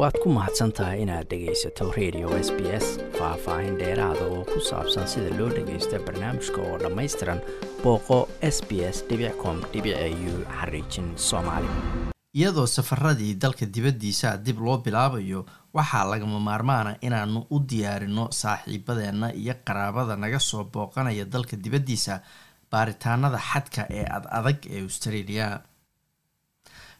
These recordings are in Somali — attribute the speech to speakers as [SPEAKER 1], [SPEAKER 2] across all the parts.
[SPEAKER 1] waad ku mahadsan tahay inaad dhegaysato radio s b s faah-faahin dheeraada oo ku saabsan sida loo dhagaysto barnaamijka oo dhammaystiran booqo s b s com u xariijin soomaali. Iyadoo safaradii dalka dibaddiisa dib loo bilaabayo waxaa lagama maarmaana inaanu u diyaarino saaxiibadeenna iyo qaraabada naga soo booqanaya dalka dibaddiisa baaritaanada xadka ee ad adag ee australia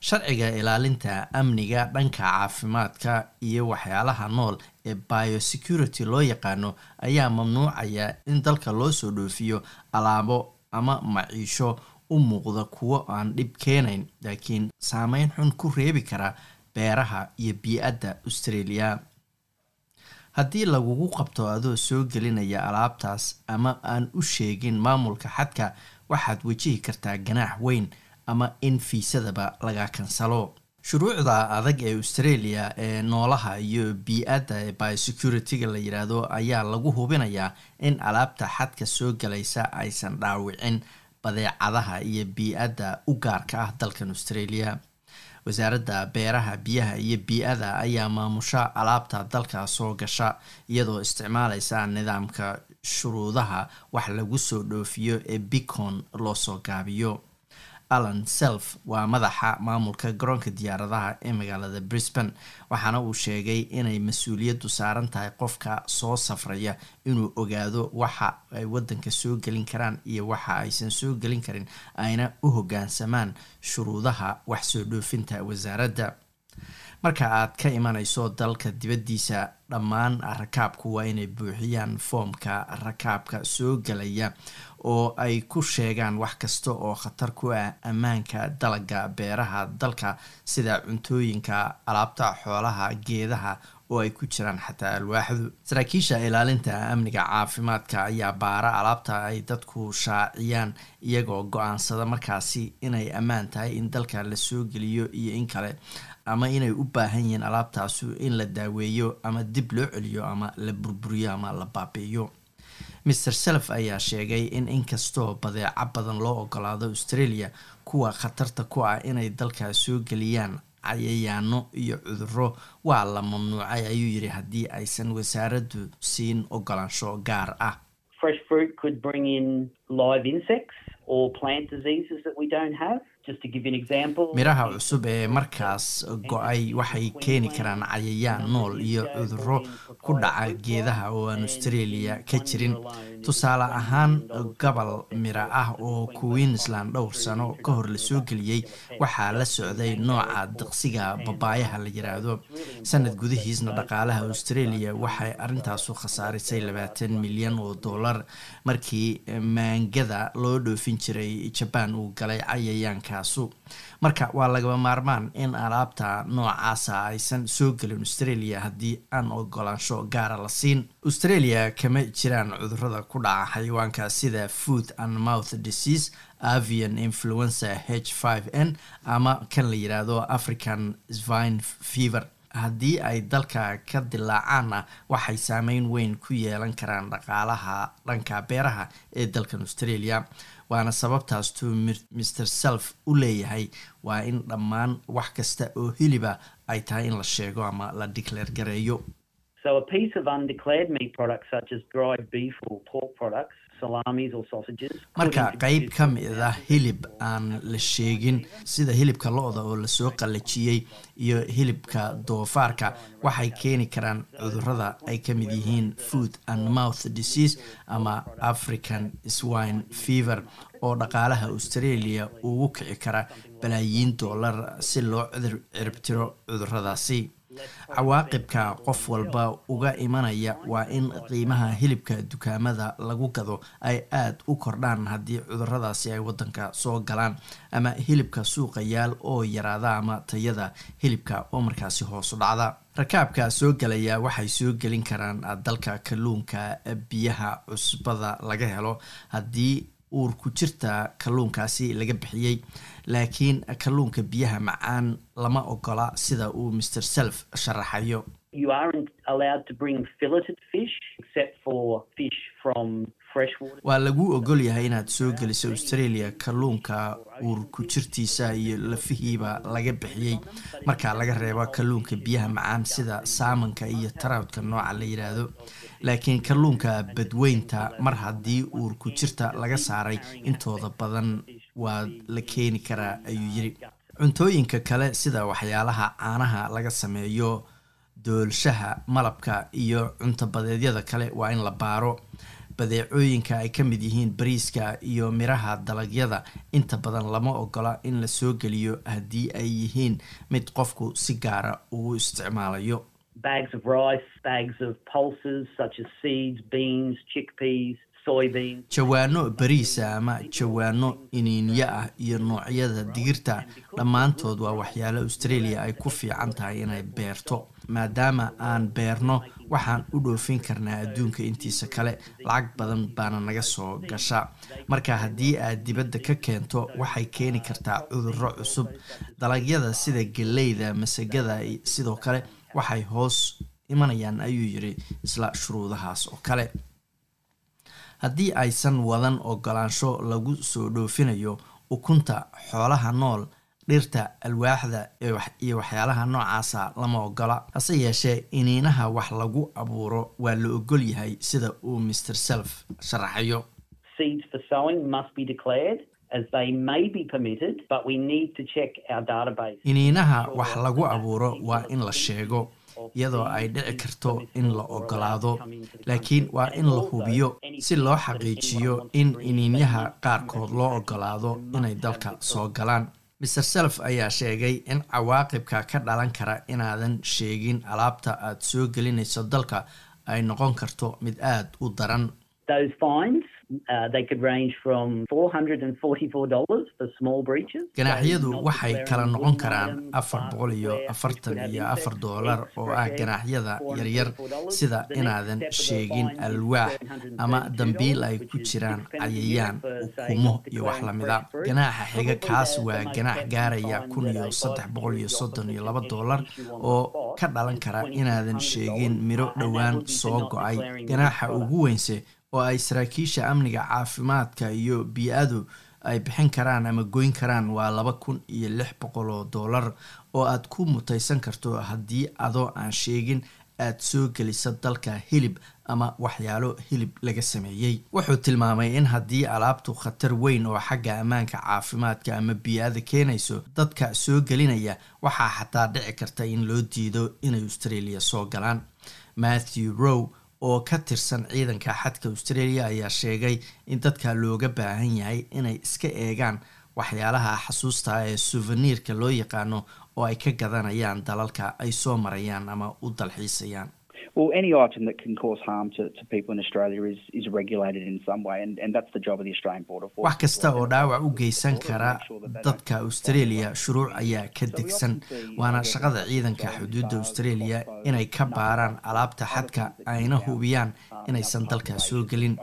[SPEAKER 1] sharciga ilaalinta amniga dhanka caafimaadka iyo waxyaalaha nool ee biosecurity loo yaqaano ayaa mamnuucaya in dalka loo soo dhoofiyo alaabo ama maciisho u muuqda kuwo aan dhib keenayn laakiin saameyn xun ku reebi kara beeraha iyo bii-adda australia. Haddii lagugu qabto adoo soo gelinaya alaabtaas ama aan u sheegin maamulka xadka waxaad wajihi kartaa ganaax weyn ama in fiisadaba laga kansalo. Shuruucda adag ee australia ee noolaha iyo bii-adda ee biosecurity-ga la yidhaahdo ayaa lagu hubinayaa in alaabta xadka soo galaysa aysan dhaawicin badeecadaha iyo bii-adda u gaarka ah dalkan australia. Wasaaradda beeraha biyaha iyo bii-ada ayaa maamusha alaabta dalka soo gasha iyadoo isticmaalaysa nidaamka shuruudaha wax lagu soo dhoofiyo ee bicon loo soo gaabiyo alan self waa madaxa maamulka garoonka diyaaradaha ee magaalada brisbane waxaana uu sheegay inay mas'uuliyaddu saaran tahay qofka soo safraya inuu ogaado waxa ay wadanka soo gelin karaan iyo waxa aysan soo gelin karin ayna u hogaansamaan shuruudaha wax soo dhoofinta wasaaradda. Marka aad ka imanayso dalka dibaddiisa dhammaan rakaabku waa inay buuxiyaan foomka rakaabka soo gelaya oo ay ku sheegaan wax kasta oo khatar ku ah ammaanka dalaga beeraha dalka sida cuntooyinka alaabta xoolaha geedaha oo ay ku jiraan xataa alwaaxdu. Saraakiisha ilaalinta amniga caafimaadka ayaa baara alaabta ay dadku shaaciyaan iyagoo go'aansada markaasi inay ammaan tahay in dalka la soo geliyo iyo in kale ama inay u baahan yihiin alaabtaasu in la daaweeyo ama dib loo celiyo ama la burburiyo ama la baabi'iyo maer self ayaa sheegay in inkastoo badeeco badan loo ogolaado australia kuwa khatarta ku ah inay dalka soo geliyaan cayayaano iyo cuduro waa la mamnuucay ayuu yidhi haddii aysan wasaaraddu siin ogolaansho gaar ah miraha cusub ee markaas go'ay waxay keeni karaan cayayaan nool iyo cuduro ku dhaca geedaha oo aan australia ka jirin. Tusaale ahaan gobol miro ah oo queensland dhowr sano ka hor la soo geliyey waxaa la socday nooca diqsiga babaayaha la yiraahdo. Sanad gudihiisna dhaqaalaha australia waxay arintaasu khasaarisay labaatan milyan oo dollar markii maangada loo dhoofin jiray jabaan uu galay cayayaankaasu marka waa lagaba maarmaan in alaabta noocaasa aysan soo gelin australia haddii aan ogolaansho gaara la siin. Australia kama jiraan cudurrada ku dhaca xayawaanka sida food and mouth disease avian influenza h n ama kan la yidhaahdo african svine fever. Haddii ay dalka ka dilaacaanna waxay saameyn weyn ku yeelan karaan dhaqaalaha dhanka beeraha ee dalkan australia waana sababtaastuu maer self u leeyahay waa in dhammaan wax kasta oo hiliba ay tahay in la sheego ama la declaer gareeyo marka qeyb ka mid ah hilib aan la sheegin sida hilibka lo-da oo la soo qallajiyey iyo hilibka doofaarka waxay keeni karaan cudurrada ay ka mid yihiin food and mouth disease ama african swine fever oo dhaqaalaha australia ugu kici kara balaayiin dollar si loo ciribtiro cuduradaasi cawaaqibka qof walba uga imanaya waa in qiimaha hilibka dukaamada lagu gado ay aada u kordhaan haddii cuduradaasi ay wadanka soo galaan ama hilibka suuqa yaal oo yaraada ama tayada hilibka oo markaasi hoosu dhacda. Rakaabka soo gelaya waxay soo gelin karaan dalka kalluunka biyaha cusbada laga helo haddii uur ku jirta kalluunkaasi laga bixiyey. Laakiin kalluunka biyaha macaan lama ogola sida uu maer self sharaxayo waa laguu ogol yahay inaad soo geliso australia kalluunka uur ku jirtiisa iyo lafihiiba laga bixiyey. Marka laga reebo kalluunka biyaha macaan sida saamanka iyo tarawdka nooca la yidhaahdo laakiin kalluunka badweynta mar haddii uur ku jirta laga saaray intooda badan waa la keeni karaa ayuu yidhi cuntooyinka kale sida waxyaalaha caanaha laga sameeyo doolshaha malabka iyo cuntobadeedyada kale waa in la baaro badeecooyinka ay ka mid yihiin bariiska iyo miraha dalagyada. Inta badan lama ogola in la soo geliyo haddii ay yihiin mid qofku si gaara uu isticmaalayo. Jawaano bariisa ama jawaano iniinyo ah iyo noocyada digirta dhammaantood waa waxyaalo australia ay ku fiican tahay inay beerto maadaama aan beerno waxaan u dhoofin karnaa adduunka intiisa kale. Lacag badan baana naga soo gasha. Marka haddii aad dibadda ka keento waxay keeni kartaa cudurro cusub. Dalagyada sida geleyda masagada sidoo kale waxay hoos imanayaan ayuu yiri isla shuruudahaas oo kale. Haddii aysan wadan ogolaansho lagu soo dhoofinayo ukunta xoolaha nool dhirta alwaaxda iyo waxyaalaha noocaasa lama ogola hase yeeshee iniinaha wax lagu abuuro waa la ogol yahay sida uu master self sharaxayo iniinaha wax lagu abuuro waa in la sheego iyadoo ay dhici karto in la ogolaado laakiin waa in la hubiyo si loo xaqiijiyo in iniinyaha qaarkood loo ogolaado inay dalka soo galaan master self ayaa sheegay in cawaaqibka ka dhalan kara inaadan sheegin alaabta aad soo gelinayso dalka ay noqon karto mid aada u daran ganaaxyadu waxay kala noqon karaan afar boqol iyo afartan iyo afar doolar oo ah ganaaxyada yaryar sida inaadan sheegin alwaax ama dambiil ay ku jiraan cayayaan ukumo iyo wax lamida ganaaxa xiga kaas waa ganaax gaaraya kun iyo saddex boqol iyo soddon iyo laba doolar oo ka dhalan kara inaadan sheegin miro dhowaan soo go'ay. ganaaxa ugu weynse oo ay saraakiisha amniga caafimaadka iyo bii-adu ay bixin karaan ama goyn karaan waa laba kun iyo lix boqol oo dollar oo aad ku mutaysan karto haddii adoo aan sheegin aad soo gelisa dalka hilib ama waxyaalo hilib laga sameeyey. Wuxuu tilmaamay in haddii alaabtu khatar weyn oo xagga ammaanka caafimaadka ama bii-ada keenayso dadka soo gelinaya waxaa xataa dhici karta in loo diido inay australia soo galaan. Matthew row oo ka tirsan ciidanka xadka australia ayaa sheegay in dadka looga baahan yahay inay iska eegaan waxyaalaha xasuusta ee souvenirka loo yaqaano oo ay ka gadanayaan dalalka ay soo marayaan ama u dalxiisayaan
[SPEAKER 2] Well, any item that can cause harm to, to people in Australia is, is regulated in some way, and, and that's the job of the Australian Border Force.
[SPEAKER 1] wax kasta oo dhaawac u geysan kara dadka australia shuruuc ayaa ka degsan. waana shaqada ciidanka xuduudda australia inay ka baaraan alaabta xadka ayna hubiyaan inaysan dalka soo gelin.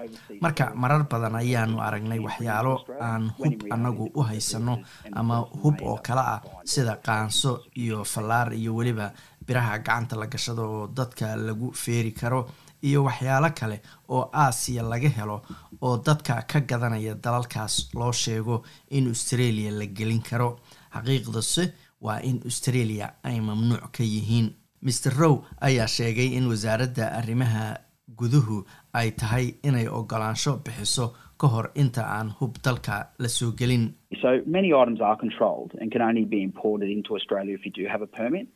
[SPEAKER 1] marka marar badan ayaanu aragnay waxyaalo aan hub annagu u haysano ama hub oo kale ah sida qaanso iyo fallaar iyo weliba biraha gacanta la gashado oo dadka lagu feeri karo iyo waxyaalo kale oo aasiya laga helo oo dadka ka gadanaya dalalkaas loo sheego in australia la gelin karo. Xaqiiqdase waa in australia ay mamnuuc ka yihiin. Maer row ayaa sheegay in wasaaradda arrimaha guduhu ay tahay inay ogolaansho bixiso ka hor inta aan hub dalka la soo gelin.
[SPEAKER 2] So many items are controlled and can only be imported into Australia if you do have a permit.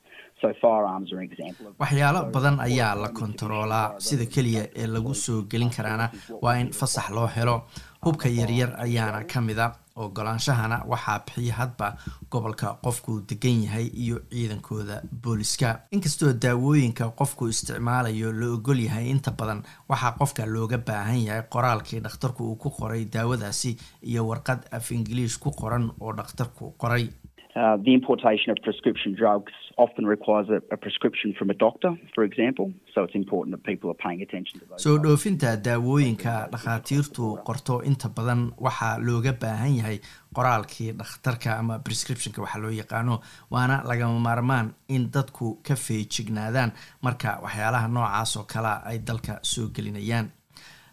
[SPEAKER 2] So firearms are an example of
[SPEAKER 1] waxyaalo badan ayaa la kontaroolaa sida keliya ee lagu soo gelin karaana waa in fasax loo helo. Hubka yaryar ayaana ka mid a ogolaanshahana waxaa bixiya hadba gobolka qofku degan yahay iyo ciidankooda booliska. Inkastoo daawooyinka qofku isticmaalayo la ogol yahay inta badan waxaa qofka looga baahan yahay qoraalkii dhakhtarku uu ku qoray daawadaasi iyo warqad af ingiliish ku qoran oo dhakhtarku qoray
[SPEAKER 2] Uh, the importation of prescription drugs often requires a, a prescription from a doctor, for example. So it's important that people are paying attention to those.
[SPEAKER 1] soo dhoofinta daawooyinka dhakhaatiirtu qorto inta badan waxaa looga baahan yahay qoraalkii dhakhtarka ama prescriptionka waxaa loo yaqaano waana lagama maarmaan in dadku ka feejignaadaan marka waxyaalaha noocaas oo kalea ay dalka soo gelinayaan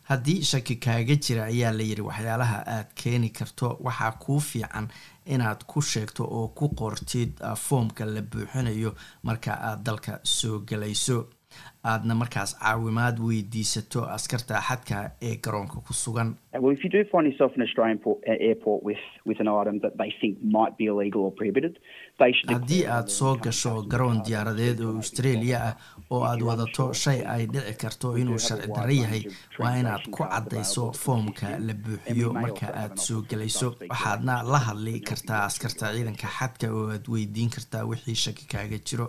[SPEAKER 1] haddii shaki kaaga jira ayaa la yidhi waxyaalaha aad keeni karto waxaa kuu fiican inaad ku sheegto oo ku qortid foomka la buuxinayo marka aad dalka soo gelayso aadna markaas caawimaad weydiisato askarta xadka ee garoonka ku sugan.
[SPEAKER 2] Well, if you do find yourself in an Australian port, airport with, with an item that they think might be illegal or prohibited, they should.
[SPEAKER 1] haddii aad soo gasho garoon diyaaradeed oo australia ah oo aad wadato shay ay dhici karto inuu sharci darro yahay waa inaad ku caddayso foomka la buuxiyo marka aad soo gelayso waxaadna la hadli kartaa askarta ciidanka xadka oo aad weydiin kartaa wixii shaki kaaga jiro.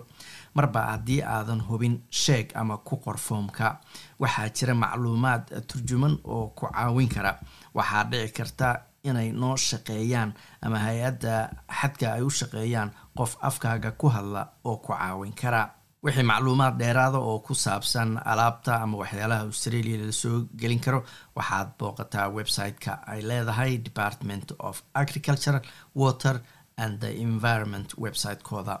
[SPEAKER 1] Marba haddii aadan hubin sheeg ama ku qor foomka. Waxaa jira macluumaad turjuman oo ku caawin kara. Waxaa dhici karta inay noo shaqeeyaan ama hay'adda xadka ay u shaqeeyaan qof afkaaga ku hadla oo ku caawin kara. Wixii macluumaad dheeraada oo ku saabsan alaabta ama waxyaalaha australia la soo gelin karo waxaad booqataa website-ka. Ay leedahay department of agriculture water and the environment website-kooda